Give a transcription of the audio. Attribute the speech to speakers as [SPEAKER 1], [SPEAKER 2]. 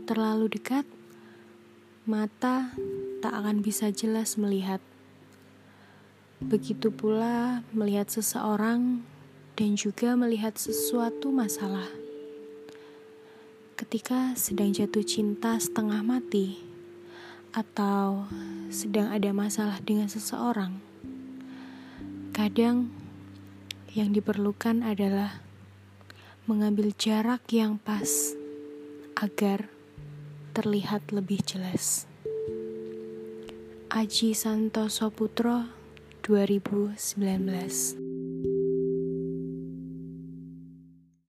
[SPEAKER 1] terlalu dekat, mata tak akan bisa jelas melihat. Begitu pula melihat seseorang dan juga melihat sesuatu masalah. Ketika sedang jatuh cinta setengah mati, atau sedang ada masalah dengan seseorang, kadang yang diperlukan adalah mengambil jarak yang pas agar terlihat lebih jelas. Aji Santoso Putro 2019